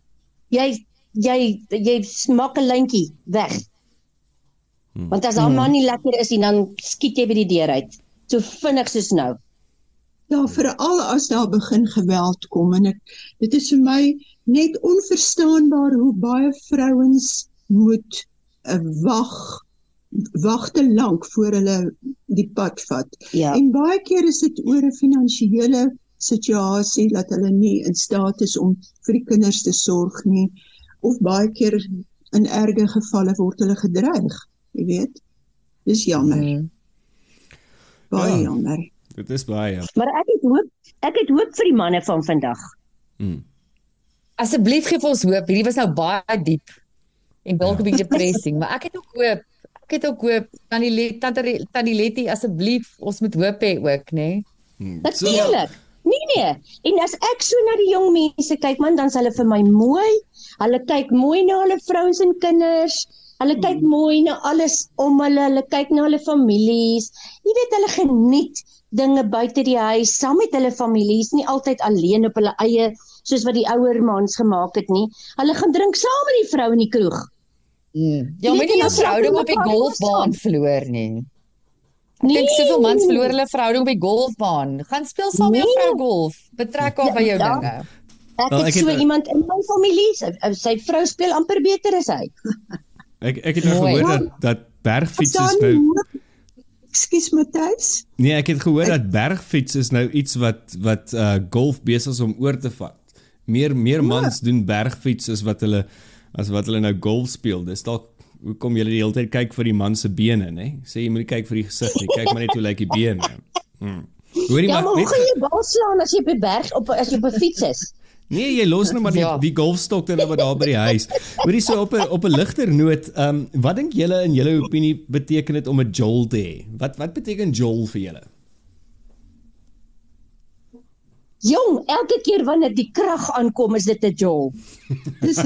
Jy jy jy maak 'n lyntjie weg. Hmm. Want as 'n hmm. man nie lekker is nie, dan skiet jy by die deur uit so vinnig soos nou. Ja, veral as daar begin geweld kom en ek dit is vir my net onverstaanbaar hoe baie vrouens moet uh, wag wag te lank voor hulle die pad vat. Ja. En baie keer is dit oor 'n finansiële situasie dat hulle nie in staat is om vir die kinders te sorg nie of baie keer in erge gevalle word hulle gedreig, jy weet. Dis jammer. Mm baie ja, jammer. Dit is baie. Maar ek het hoop ek het hoop vir die manne van vandag. Mm. Asseblief gee ons hoop. Hierdie was nou baie diep en dalk 'n bietjie depressing, maar ek het ook hoop. Ek het ook hoop tannie Let, tannie tannie Letty asseblief ons moet hoop hê ook, nê? Nee? Hmm. Natuurlik. So, Nee nee. En as ek so na die jong mense kyk man, dan's hulle vir my mooi. Hulle kyk mooi na hulle vrouens en kinders. Hulle kyk hmm. mooi na alles om hulle, hulle kyk na hulle families. Jy weet hulle geniet dinge buite die huis saam met hulle families, nie altyd alleen op hulle eie soos wat die ouer mans gemaak het nie. Hulle gaan drink saam met die vrou in die kroeg. Hmm. Ja, moet jy nou verhouding op die golfbaan verloor nie. Ek nee, dink soveel mans verloor hulle verhouding op die golfbaan. Gaan speel saam met nee. jou vrou golf. Betrek haar ja, by jou ja. dinge. Ek het, ek het so iemand in my familie, sy, sy vrou speel amper beter as hy. Ek ek het nou gehoor dat dat bergfiets is nou Ekskuus Matthys? Nee, ek het gehoor dat bergfiets is nou iets wat wat uh golf besig is om oor te vat. Meer meer ja. mans doen bergfiets as wat hulle as wat hulle nou golf speel. Dis dalk hoekom jy die hele tyd kyk vir die man se bene, nê? Sê jy moet kyk vir die gesig nie, kyk maar net hoe lyk die bene. Hmm. Hoorie ja, maar, maar hoe gaan jy bal slaan as jy op 'n berg op as jy op 'n fiets is? Nee, jy los nou maar die ja. die golfstok dan wat daar by die huis. Hoorie so op 'n op 'n ligter noot, ehm um, wat dink julle in julle opinie beteken dit om 'n jol te hê? Wat wat beteken jol vir julle? Jong, elke keer wanneer die krag aankom, is dit 'n jol. Dis.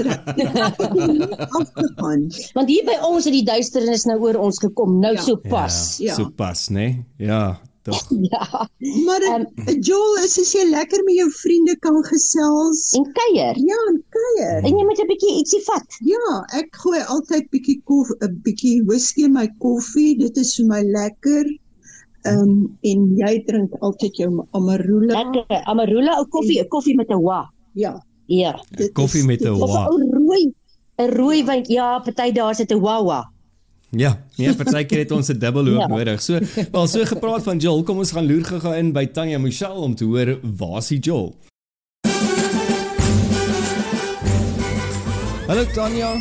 Afgegaan. Want hier by ons het die duisternis nou oor ons gekom, nou ja. so pas. Ja, ja. so pas, né? Nee? Ja, tog. Ja. Maar um, Joel, is as jy lekker met jou vriende kan gesels en kuier. Ja, en kuier. En jy moet 'n bietjie ietsie vat. Ja, ek gooi altyd bietjie koffie, 'n bietjie whisky in my koffie. Dit is vir my lekker. Ehm um, en jy drink altyd jou amarula. Lekker, amarula ou koffie, 'n koffie met 'n wa. Ja. Ja. Koffie met 'n wa. Ou rooi 'n rooi wyn. Ja, party daar sit 'n wawa. Ja, nee, partykeer het ons 'n dubbel hoop Ja. nodig. So, wel so gepraat van Joel, kom ons gaan loer gou in by Tanya Michelle om te hoor waar's die Joel. Hallo Tanya.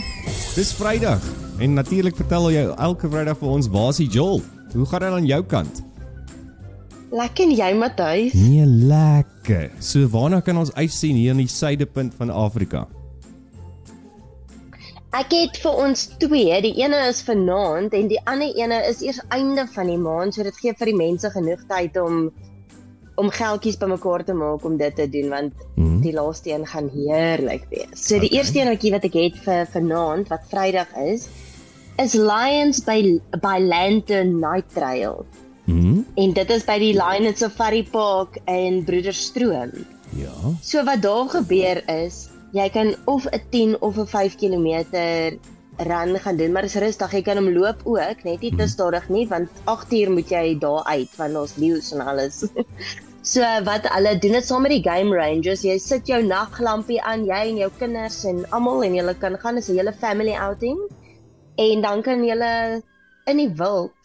Dis Vrydag en natuurlik vertel jy elke Vrydag vir ons waar's die Joel. Hoe gaan dit aan jou kant? Lekker en jy Matthys? Nee, lekker. So waarna kan ons uitsien hier in die suidepunt van Afrika? Ek het vir ons twee, die ene is vanaand en die ander ene is eers einde van die maand, so dit gee vir die mense genoeg tyd om om geldjies bymekaar te maak om dit te doen want Mhm. die laaste een gaan heerlik wees. So die Okay. eerste enetjie wat ek het vir vanaand wat Vrydag is, is Lions by by Lantern Night Trail. Mhm. En dit is by die Lion Safari Park in Broederstroom. Ja. So wat daar gebeur is, jy kan of 'n 10 of 'n 5 km run gaan doen, maar dis rustig. Jy kan hom loop ook, net nie te stadig nie, want 8 uur moet jy daar uit want ons leeu's en alles. so wat hulle doen dit saam met die game rangers. Jy sit jou naglampie aan, jy en jou kinders en almal en julle kan gaan, dis 'n hele family outing. En dan kan julle in die wild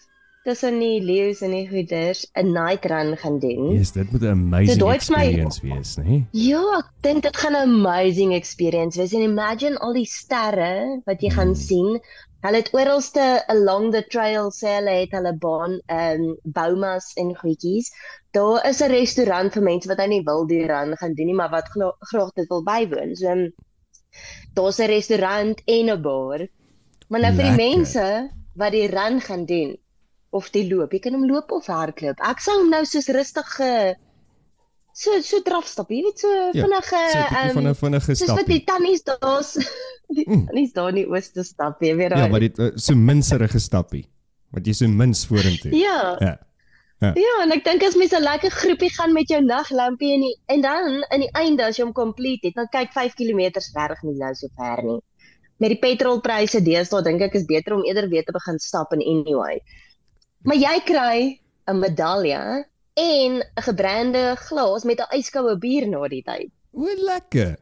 tussen die leeu's en die goeders 'n night run gaan doen. Yes, dit moet 'n amazing So is my- experience wees, né? Ja, ek dink dit gaan 'n amazing experience wees. En imagine al die sterre wat jy gaan sien. Hulle het oralste along the trail sê hulle het hulle baan ehm um, boumas en goedjies. Daar is 'n restaurant vir mense wat nou nie wil die run gaan doen nie, maar wat graag dit wil bywoon. So um, daar's 'n restaurant en 'n bar. Maar nou vir die Lekker. mense wat die run gaan doen of die loop, jy kan hom loop of hardloop. Ek sal hom nou soos rustige so so drafstap, jy weet so Ja, vinnige So 'n bietjie ehm van 'n vinnige soos wat die tannies daar's die Mm. tannies daar in die ooste stap, jy weet Ja, daai. maar dit uh, so minserige stappie wat jy so mins vorentoe. Ja. Ja. Ja, en ek dink as mens 'n lekker groepie gaan met jou naglampie en die, en dan in die einde as jy hom complete het, dan kyk 5 km reg nie nou so ver nie. Met die petrolpryse deesdae dink ek is beter om eerder weer te begin stap in anyway. Maar jy kry 'n medalje en 'n gebrande glas met 'n yskoue bier na die tyd. O, lekker.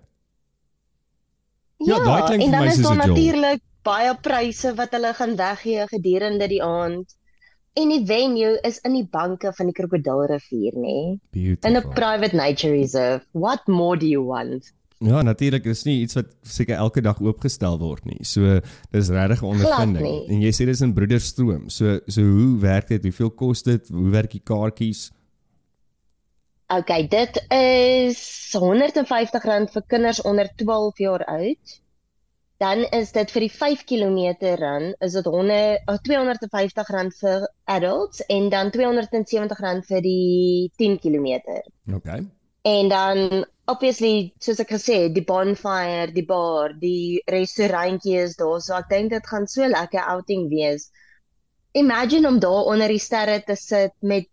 Ja, daai klink en vir dan my is soos daar 'n job. natuurlik baie pryse wat hulle gaan weggee gedurende die aand. En die venue is in die banke van die Krokodilrivier, nê? In 'n private nature reserve. What more do you want? Ja, natuurlik is nie iets wat seker elke dag oopgestel word nie. So dis regtig 'n ondervinding. En jy sê dis in Broederstroom. So so hoe werk dit? Hoeveel kos dit? Hoe werk die kaartjies? Okay, dit is R150 vir kinders onder 12 jaar oud. Dan is dit vir die 5 km run is dit 100 oh, R250 vir adults en dan R270 vir die 10 km. Okay. En dan obviously soos ek gesê het, die bonfire, die bar, die restaurantjie is daar. So ek dink dit gaan so lekker outing wees. Imagine om daar onder die sterre te sit met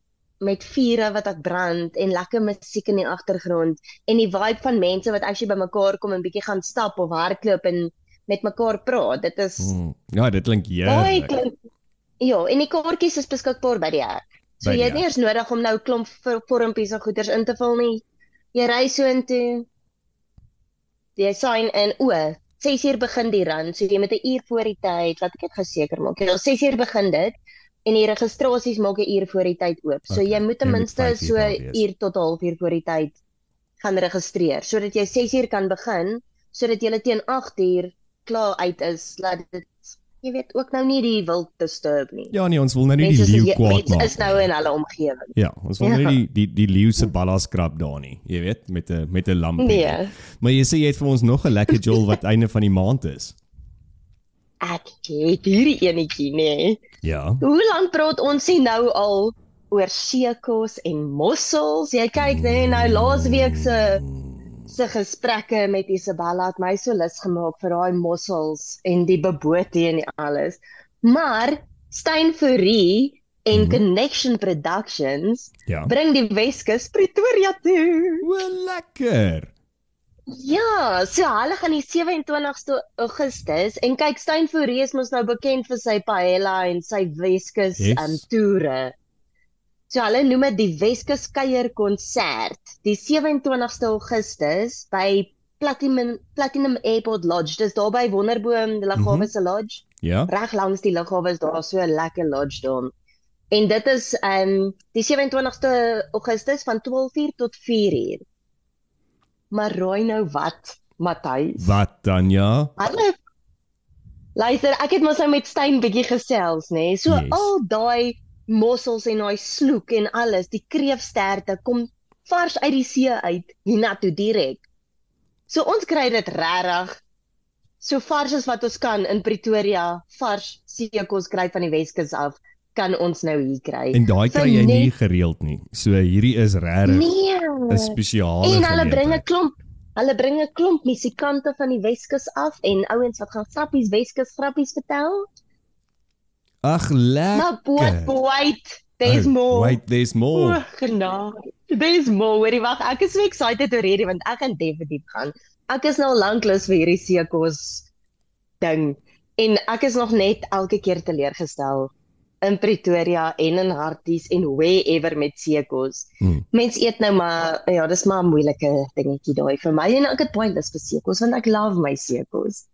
met vure wat ek brand en lekker musiek in die agtergrond en die vibe van mense wat actually bymekaar kom en bietjie gaan stap of hardloop en met mekaar praat. Dit is Hmm. Ja, dit klink heerlik. Ja, en die kaartjies is beskikbaar by die hek. So By jy het nie eers nodig om nou klomp vormpies en goeders in te vul nie. Jy ry so intoe. Jy sign in o, 6 uur begin die run, so jy met 'n uur voor die tyd, wat ek dit geseker maak. Jy 6 uur begin dit en die registrasies maak 'n uur voor die tyd oop. So Okay, jy moet ten moet minste so wees. uur tot 'n halfuur voor die tyd gaan registreer sodat jy 6 uur kan begin sodat jy teen 8 uur klaar uit is laat dit jy weet ook nou nie die wild disturb nie. Ja nee, ons wil nou nie Mense die leeu kwaad mense maak. is nou in hulle omgewing. Ja, ons wil Ja. nou nie die die die leeu se ballas krap daar nie. Jy weet, met 'n met 'n lampie. Nee. Maar jy sê jy het vir ons nog 'n lekker jol wat einde van die maand is. Ek het hierdie enetjie nê. Ja. Hoe lank praat ons nie nou al oor seekos en mossels? Jy kyk nê nou laasweek se se gesprekke met Isabella het my so lus gemaak vir daai mossels en die bebote en die alles. Maar Stein Fourie en Mhm. Connection Productions Ja. bring die Weskus Pretoria toe. O, lekker. Ja, so hulle gaan die 27ste Augustus en kyk Stein Fourie is mos nou bekend vir sy paella en sy Weskus Yes. um toere. So hulle noem dit die Weskus kuier konsert die 27ste Augustus by Platinum Platinum Airport Lodge. Dis daar by Wonderboom, die Lughawe Mhm. se lodge. Ja. Reg langs die lughawe is daar so 'n lekker lodge daar. En dit is ehm um, die 27ste Augustus van 12:00 tot 4:00. Maar raai nou wat, Matthys? Wat dan ja? Hallo. Luister, ek het mos nou met Stein bietjie gesels, nê. Nee? So yes. al daai mossels en daai sloek en alles, die kreefsterte kom vars uit die see uit hiernatoe direk. So ons kry dit regtig so vars as wat ons kan in Pretoria, vars seekos kry van die Weskus af, kan ons nou hier kry. En daai kry jy nie net- gereeld nie. So hierdie is regtig Nee. 'n spesiale En hulle bring 'n klomp hulle bring 'n klomp musikante van die Weskus af en ouens wat gaan grappies Weskus grappies vertel. Ag lekker. Maar boy, wait, there's Oh, more. Wait, there's more. O, genade. There's more. Hoorie, wag, ek is so excited oor hierdie want ek gaan definitief gaan. Ek is nou lank lus vir hierdie seekos ding en ek is nog net elke keer teleurgestel in Pretoria en in Harties en wherever met seekos. Hmm. Mense eet nou maar ja, dis maar 'n moeilike dingetjie daai vir my en ek het baie lus vir seekos want ek love my seekos.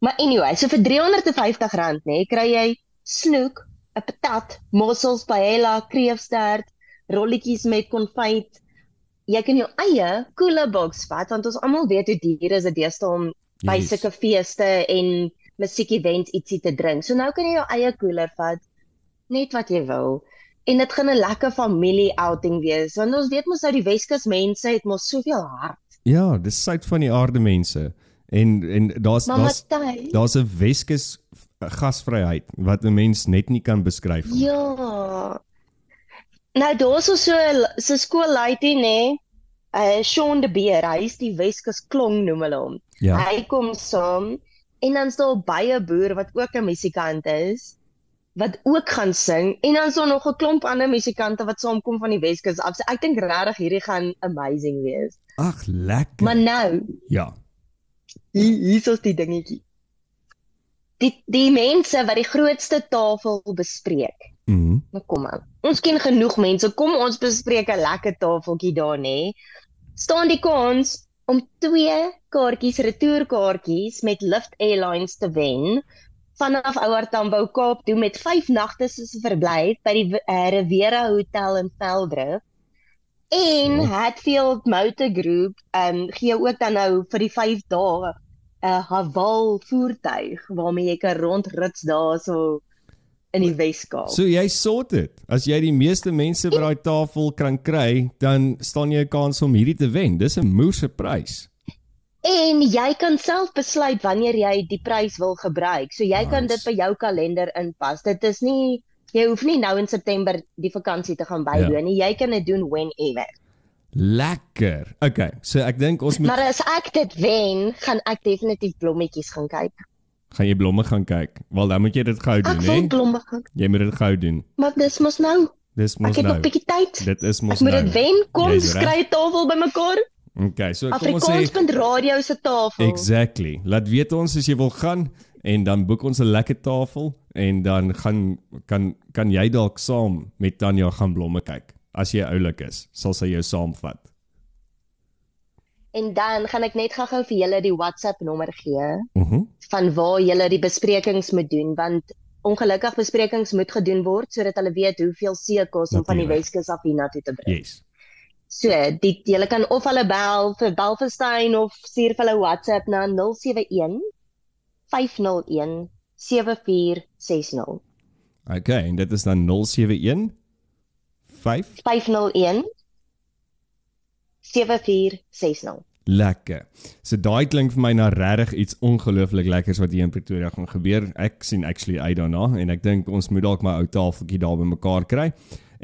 Maar anyway, so vir R350 nê, nee, kry jy snoek, 'n patat, mossels, paella, kreefstert, rolletjies met konfyt. Jy kan jou eie koele boks vat want ons almal weet hoe duur is dit deesdae om by Yes. sulke feeste en musiek-events ietsie te drink. So nou kan jy jou eie koeler vat, net wat jy wil. En dit gaan 'n lekker familie outing wees want ons weet mos nou die Weskus mense het mos soveel hart. Ja, dis suid van die aarde mense. En en daar's daar's daar's 'n Weskus gasvryheid wat 'n mens net nie kan beskryf nie. Ja. Nou daar's so so skoolleitie nê. Uh Sean de Beer, hy is die Weskus klong noem hulle hom. Ja. Hy kom saam en dan staan baie boer wat ook 'n musikant is wat ook gaan sing en dan is daar nog 'n klomp ander musikante wat saamkom van die Weskus af. Ek dink regtig hierdie gaan amazing wees. Ag lekker. Maar nou, Ja. hier hier is die dingetjie. Die die mense wat die grootste tafel bespreek. Mhm. Maar kom aan. Ons ken genoeg mense. Kom ons bespreek 'n lekker tafeltjie daar nê. Staan die kans om twee kaartjies retourkaartjies met Lift Airlines te wen vanaf Ouer Tambo Kaap toe met 5 nagte se verblyf by die uh, Riviera Hotel in Veldrif. En So. Hatfield Motor Group ehm um, gee ook dan nou vir die 5 dae 'n Haval voertuig waarmee jy kan rondrits daarso in die Weskaap. So jy sort dit. As jy die meeste mense by daai tafel kan kry, dan staan jy 'n kans om hierdie te wen. Dis 'n moerse prys. En jy kan self besluit wanneer jy die prys wil gebruik. So jy nice. kan dit by jou kalender inpas. Dit is nie jy hoef nie nou in September die vakansie te gaan bywoon Ja. nie. Jy kan dit doen whenever. Lekker. Okay, so ek dink ons moet Maar as ek dit wen, gaan ek definitief blommetjies gaan kyk. gaan jy blomme gaan kyk. Wel dan moet jy dit gou doen, Ek wil hè? blomme gaan. Jy moet dit gou doen. Maar dis mos nou. Dis mos Ek het nou. nog bietjie tyd. Dit is mos Ek moet nou. dit wen. Kom, skry 'n tafel bymekaar. Okay, so kom ons sê Afrikaans.radio se tafel. Exactly. Laat weet ons as jy wil gaan en dan boek ons 'n lekker tafel en dan gaan kan kan jy dalk saam met Tanya gaan blomme kyk. As jy oulik is, sal sy jou saamvat. En dan gaan ek net gou-gou vir julle die WhatsApp nommer gee. Mhm. Uh van waar julle die besprekings moet doen want ongelukkig besprekings moet gedoen word sodat hulle weet hoeveel seekos om van die. Weskus af hiernatoe te bring. Yes. So, die julle kan of hulle bel vir Belfestein of stuur vir hulle WhatsApp na 071 501 7460. Okay, en dit is dan 071 5 501 7460. Lekker. So daai klink vir my na regtig iets ongelooflik lekkers wat hier in Pretoria gaan gebeur. Ek sien actually uit daarna en ek dink ons moet dalk maar ou tafeltjie daar bymekaar kry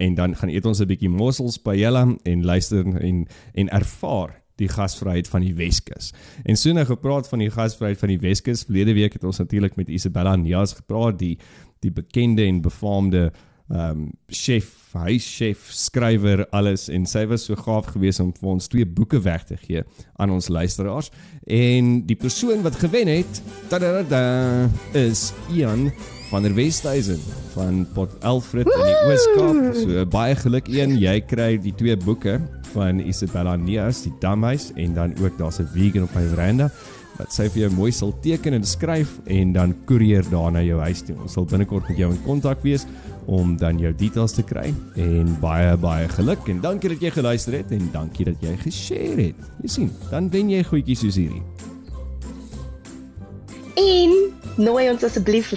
en dan gaan eet ons 'n bietjie mossels by julle en luister en en ervaar die gasvryheid van die Weskus. En so nou gepraat van die gasvryheid van die Weskus. Verlede week het ons natuurlik met Isabella Nias gepraat, die die bekende en befaamde ehm um, chef, huischef, skrywer alles en sy was so gaaf geweest om vir ons twee boeke weg te gee aan ons luisteraars. En die persoon wat gewen het, tadada, is Ian van der Westhuizen van Port Alfred in die Oos-Kaap. So baie geluk Ian, jy kry die twee boeke van Isabella Neas, die damhuis en dan ook daar's 'n vegan op my veranda wat sy vir jou mooi sal teken en skryf en dan koerier daar na jou huis toe. Ons sal binnekort met jou in kontak wees om dan jou details te kry en baie baie geluk en dankie dat jy geluister het en dankie dat jy geshare het. Jy sien, dan wen jy goedjies soos hierdie. En nooi ons asseblief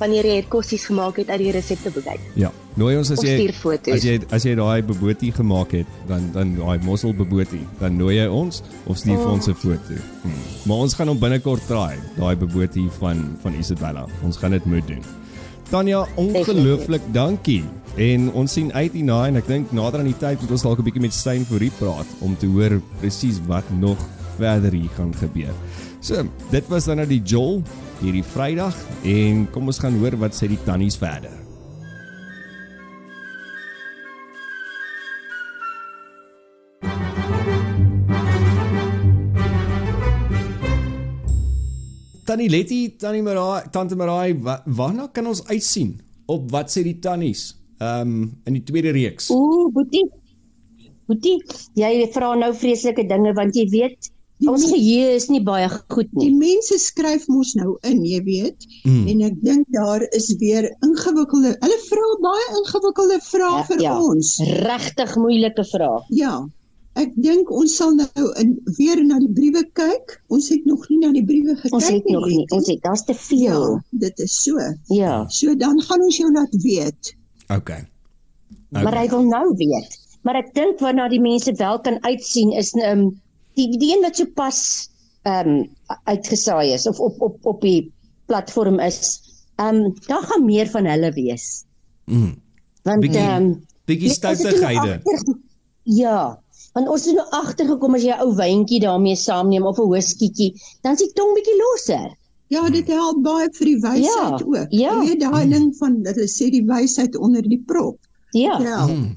wanneer jy kossies gemaak het uit die resepteboek uit. Ja, nooi ons as jy as jy as jy daai bobotie gemaak het, dan dan daai mossel bobotie, dan nooi jy ons of stuur vir ons 'n foto. Hmm. Maar ons gaan hom binnekort traai, daai bobotie van van Isabella. Ons gaan dit moet doen. Tanya, ongelooflik dankie. En ons sien uit hierna en ek dink nader aan die tyd moet ons dalk 'n bietjie met Stein Fourie praat om te hoor presies wat nog verder hier gaan gebeur. So, dit was dan nou die Joel hierdie Vrydag en kom ons gaan hoor wat sê die tannies verder. Tannie Letty, Tannie Marai, Tante Marai, wa, waarna kan ons uitsien op wat sê die tannies? Ehm um, in die tweede reeks. Ooh, Boetie. Boetie, jy vra nou vreeslike dinge want jy weet Die ons geheue is nie baie goed Die nie. mense skryf mos nou in, jy weet. Mm. En ek dink daar is weer ingewikkelde. Hulle vra baie ingewikkelde vrae Ja, vir ja. ons. Regtig moeilike vrae. Ja. Ek dink ons sal nou in weer na die briewe kyk. Ons het nog nie na die briewe gekyk Ons het nog nie, ons het daar's te veel. Ja, dit is so. Ja, So dan gaan ons jou laat weet. Okay. maar hy wil nou weet. Maar ek dink waarna die mense wel kan uitsien is ehm um, die die een wat sopas ehm um, uitgesaai is of op op op die platform is. Ehm um, daar gaan meer van hulle wees. Mm. Want ehm um, Bietjie stoutigheide. agter- Ja, want ons het nou agtergekom as jy 'n ou wyntjie daarmee saamneem of 'n whiskietjie, dan is die tong bietjie losser. Ja, dit help baie vir die wysheid Ja, ook. ja. Jy weet daai ding van hulle sê die wysheid onder die prop. Ja. Ja. Mm.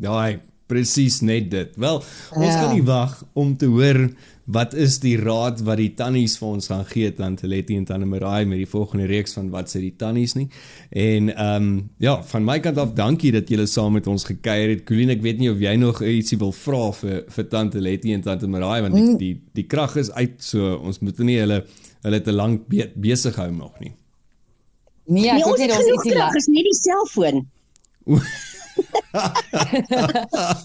Daai presies net dit. Wel, ons Ja. kan nie wag om te hoor wat is die raad wat die tannies vir ons gaan gee Tante Letty en Tante Marai met die volgende reeks van wat sê die tannies nie. En ehm um, ja, van my kant af dankie dat julle saam met ons gekuier het. Colleen, ek weet nie of jy nog ietsie wil vra vir vir Tante Letty en Tante Marai want die die, die krag is uit so ons moet nie hulle hulle te lank be besig hou nog nie. Nee, ek Nee, ons nie het ons ietsie laat. is nie die selfoon.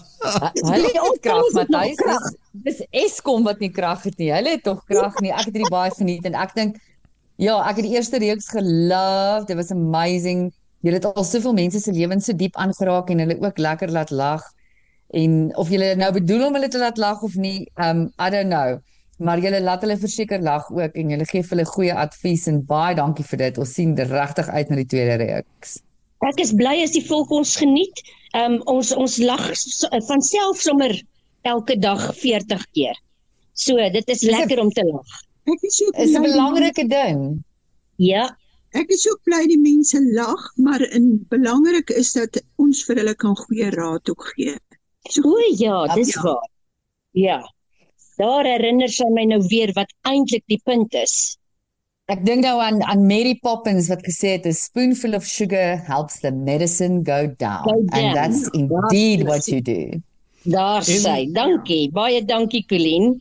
Hulle het ook krag, Matthys. Dis, Eskom wat nie krag het nie. Hulle het tog krag nie. Ek het dit baie geniet en ek dink ja, ek het die eerste reeks gelove. Dit was amazing. Jy het al soveel mense se lewens so diep aangeraak en hulle ook lekker laat lag. En of jy nou bedoel om hulle te laat lag of nie, um I don't know. Maar jy laat hulle verseker lag ook en jy gee vir hulle goeie advies en baie dankie vir dit. Ons sien regtig uit na die tweede reeks. Ek is bly as die volk ons geniet. Ehm um, ons ons lag so, van self sommer elke dag 40 keer. So, dit is Dis 'n- lekker om te lag. Ek is ook Is 'n belangrike ding. Ja, Ek is ook bly die mense lag, maar in belangrik is dat ons vir hulle kan goeie raad ook gee. So o ja, dis Ja. waar. Ja. Daar herinner sy my nou weer wat eintlik die punt is. Ek dink nou aan aan Mary Poppins wat gesê het a spoonful of sugar helps the medicine go down. Go down. And that's indeed what you do. Daar sy. Dankie. Baie dankie Colleen.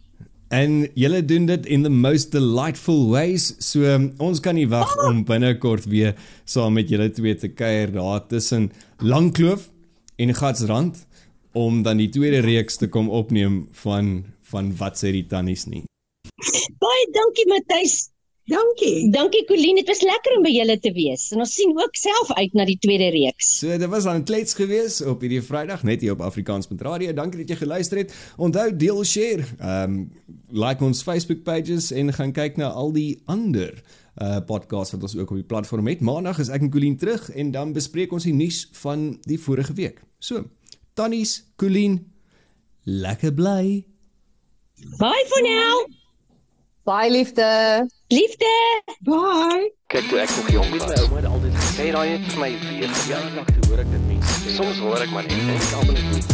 En julle doen dit in the most delightful ways. So um, ons kan nie wag om binnekort weer saam met julle twee te kuier daar tussen Langkloof en Gatsrand om dan die tweede reeks te kom opneem van van wat sê die tannies nie. Baie dankie Matthys. Dankie. Dankie Colleen. Dit was lekker om by julle te wees. En ons sien ook self uit na die tweede reeks. So dit was aan klets gewees op hierdie Vrydag net hier op Afrikaans met Radio. Dankie dat jy geluister het. Onthou deel share. Ehm um, like ons Facebook pages en gaan kyk na al die ander uh podcasts wat ons ook op die platform het. Maandag is ek en Colleen terug en dan bespreek ons die nuus van die vorige week. So, Tannies, Colleen, lekker bly. Bye for now. Baie liefde. Liefde. Bye. Kyk toe ek nog jonk was. My ouma het altyd gesê daai het vir my weer verjaardag toe hoor ek dit mense sê. Soms hoor ek maar net en ek almal net